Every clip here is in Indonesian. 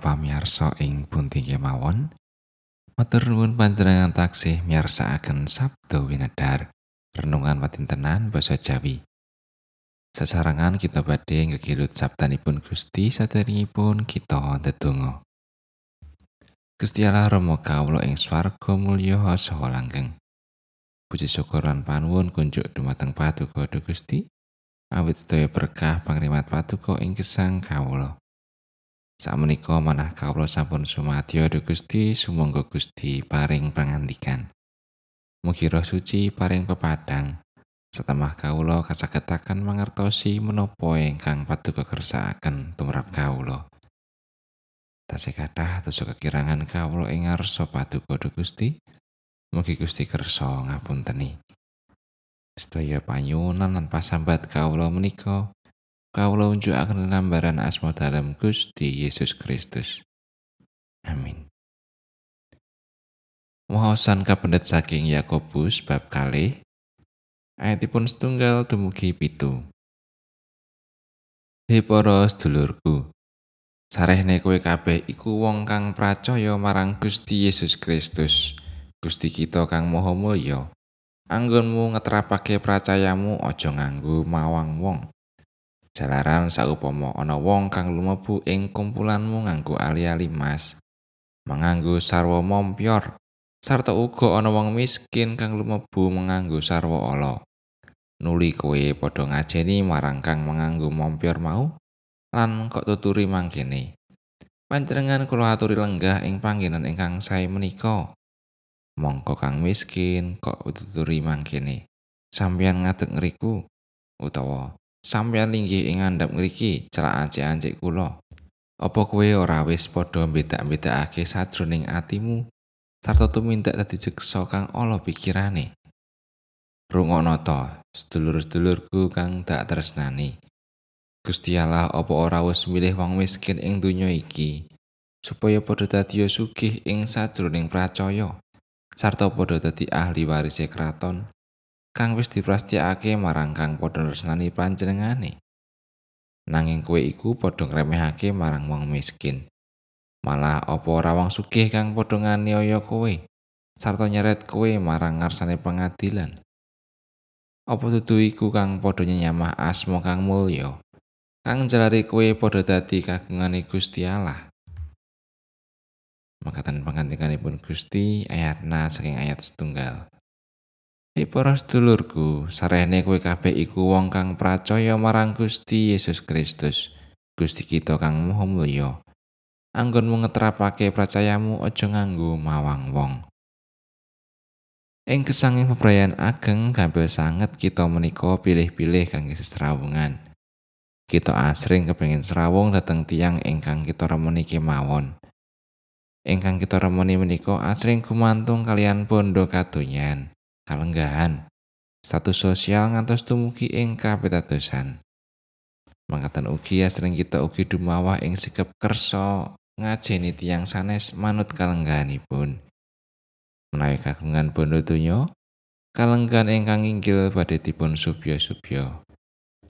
pamirsa ing pundi kemawon. Matur nuwun panjenengan taksih miyarsakaken Sabda Winedhar renungan patintenan basa Jawi. Sesarangan kita badhe ngegilut sabdanipun Gusti saderengipun kita ndedonga. Gusti Allah Rama kawula ing swarga mulya saha langgeng. Puji syukur lan panuwun kunjuk dumateng Paduka Gusti. Awit sedaya berkah pangrimat Paduka ing gesang kawula. Sakmenika manah kawula sampun sumadyo dhumateng Gusti, sumangga Gusti paring pangandikan. Mugi roh suci paring pepadang. Setemah kawula kasagetaken mangertosi menapa ingkang paduka kersakaken tumrap kawula. Tasih kathah tusuk kekirangan kawula ing ngarsa paduka Gusti. Mugi Gusti kersa ngapunteni. Sedaya panyuwunan lan pasambat kawula menika kawula unjukaken lambaran asma dalam Gusti Yesus Kristus. Amin. Wahosan kapendet saking Yakobus bab kalih ayatipun setunggal dumugi pitu. He para sedulurku, sarehne kowe kabeh iku wong kang pracaya marang Gusti Yesus Kristus, Gusti kita kang maha mulya. Anggonmu ngetrapake pracayamu aja nganggo mawang wong. Jalaran saupama ana wong kang lumebu ing kumpulanmu nganggo ali-ali mas, manganggo sarwa mompyor, sarta uga ana wong miskin kang lumebu manganggo sarwa ala. Nuli kowe padha ngajeni marang kang manganggo mompyor mau lan kok tuturi mangkene. Panjenengan kula aturi lenggah ing panggenan ingkang sae menika. Mongko kang miskin kok tuturi mangkene. Sampeyan ngadeg ngriku utawa sampeyan linggih ing ngandhap ngriki celak ancik-ancik kula. Apa kowe ora wis padha mbedak-bedakake sajroning atimu sarta tumindak dadi jeksa kang ala pikirane? Rungokno to, sedulur-sedulurku kang tak tresnani. Gusti Allah apa ora wis milih wong miskin ing donya iki supaya padha dadi sugih ing sajroning pracaya sarta padha dadi ahli warise kraton kang wis diprastiyakake marang kang padha resnani panjenengane. Nanging kowe iku padha ngremehake marang wong miskin. Malah apa ora wong sugih kang padha nganiaya kowe sarta nyeret kowe marang ngarsane pengadilan. Apa dudu iku kang padha nyamah asma kang mulya? Kang jalari kowe padha dadi kagungane Gusti Allah. Makatan pangandikanipun Gusti ayat na saking ayat setunggal. Hei para sedulurku, sarehne kowe kabeh iku wong kang pracaya marang Gusti Yesus Kristus, Gusti kita kang maha mulya. Anggonmu ngetrapake pracayamu aja nganggo mawang wong. Ing kesanging pebrayan ageng gampil sanget kita menika pilih-pilih kangge sesrawungan. Kita asring kepengin serawung dhateng tiang ingkang kita remeni kemawon. Ingkang kita remeni menika asring kumantung kalian bondo kadonyan. Kalenggahan, status sosial ngantos tumugi ing kapitadosan. Mangkatan ugi asring kita ugi dumawah ing sikap kersa ngajeni tiang sanes manut kalenggahanipun. Menawi kagungan bondo donya, kalenggahan ingkang inggil badhe dipun subya-subya.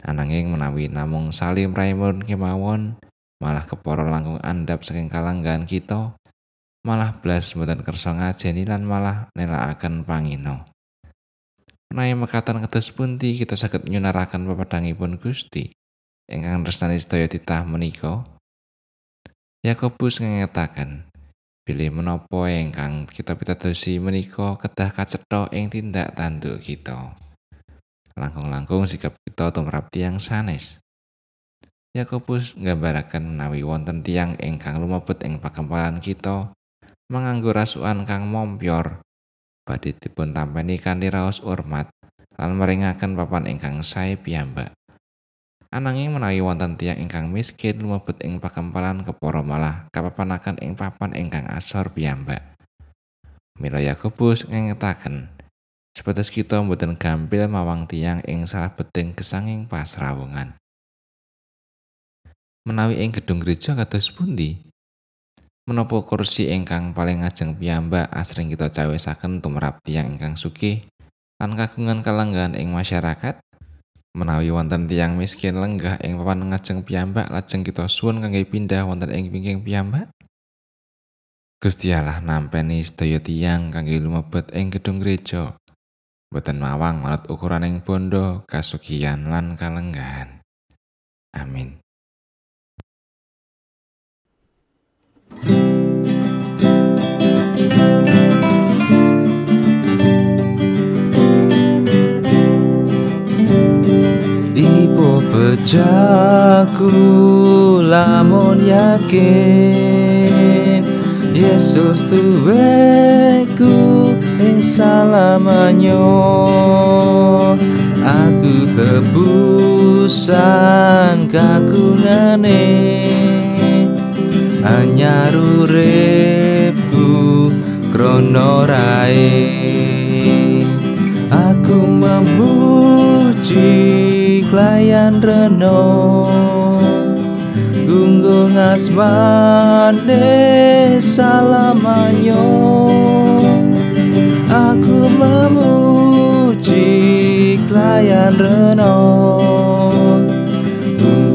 Ananging menawi namung salim raimun kemawon, malah kepara langkung andap saking kalenggahan kita, malah blas mboten kersa ngajeni lan malah nelakaken pangino. Menawi mekatan kados pundi kita saged nyunaraken pepadangipun Gusti ingkang resnani sedaya titah menika. Yakobus ngengetaken bilih menapa ingkang kita pitadosi menika kedah kacetha ing tindak tanduk kita. Langkung-langkung sikap kita tumrap tiang sanes. Yakobus nggambaraken menawi wonten tiang ingkang lumebet ing pakempalan kita manganggo rasukan kang mompyor badhe dipun tampeni kanthi raos hormat lan maringaken papan ingkang sae piyambak. Ananging menawi wonten tiyang ingkang miskin lumebet ing pakempalan kepara malah kapapanaken ing papan ingkang asor piyambak. Mila Yakobus ngengetaken sebatas kita mboten gampil mawang tiang ing salah beting kesanging pasrawungan. Menawi ing gedung gereja kados pundi? Menapa kursi ingkang paling ngajeng piyambak asring kita cawisaken tumrap tiyang ingkang sugih lan kagungan kalanggahan ing masyarakat? Menawi wonten tiyang miskin lenggah ing papan ngajeng piyambak lajeng kita suwun kangge pindah wonten ing pingking piyambak? Gusti Allah nampeni sedaya tiyang kangge lumebet ing gedung gereja. Boten mawang manut ukuraning bondo, kasugihan lan kalenggahan. Amin. Jaku lamun yakin Yesus tuweku ing salamanyo. Aku tebusan kagunane uripku krono rae. Aku memuji layan reno Gunggung asmane salamanyo. Aku memuji layan reno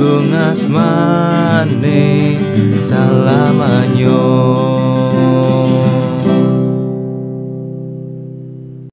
Gunggung asmane salamanyo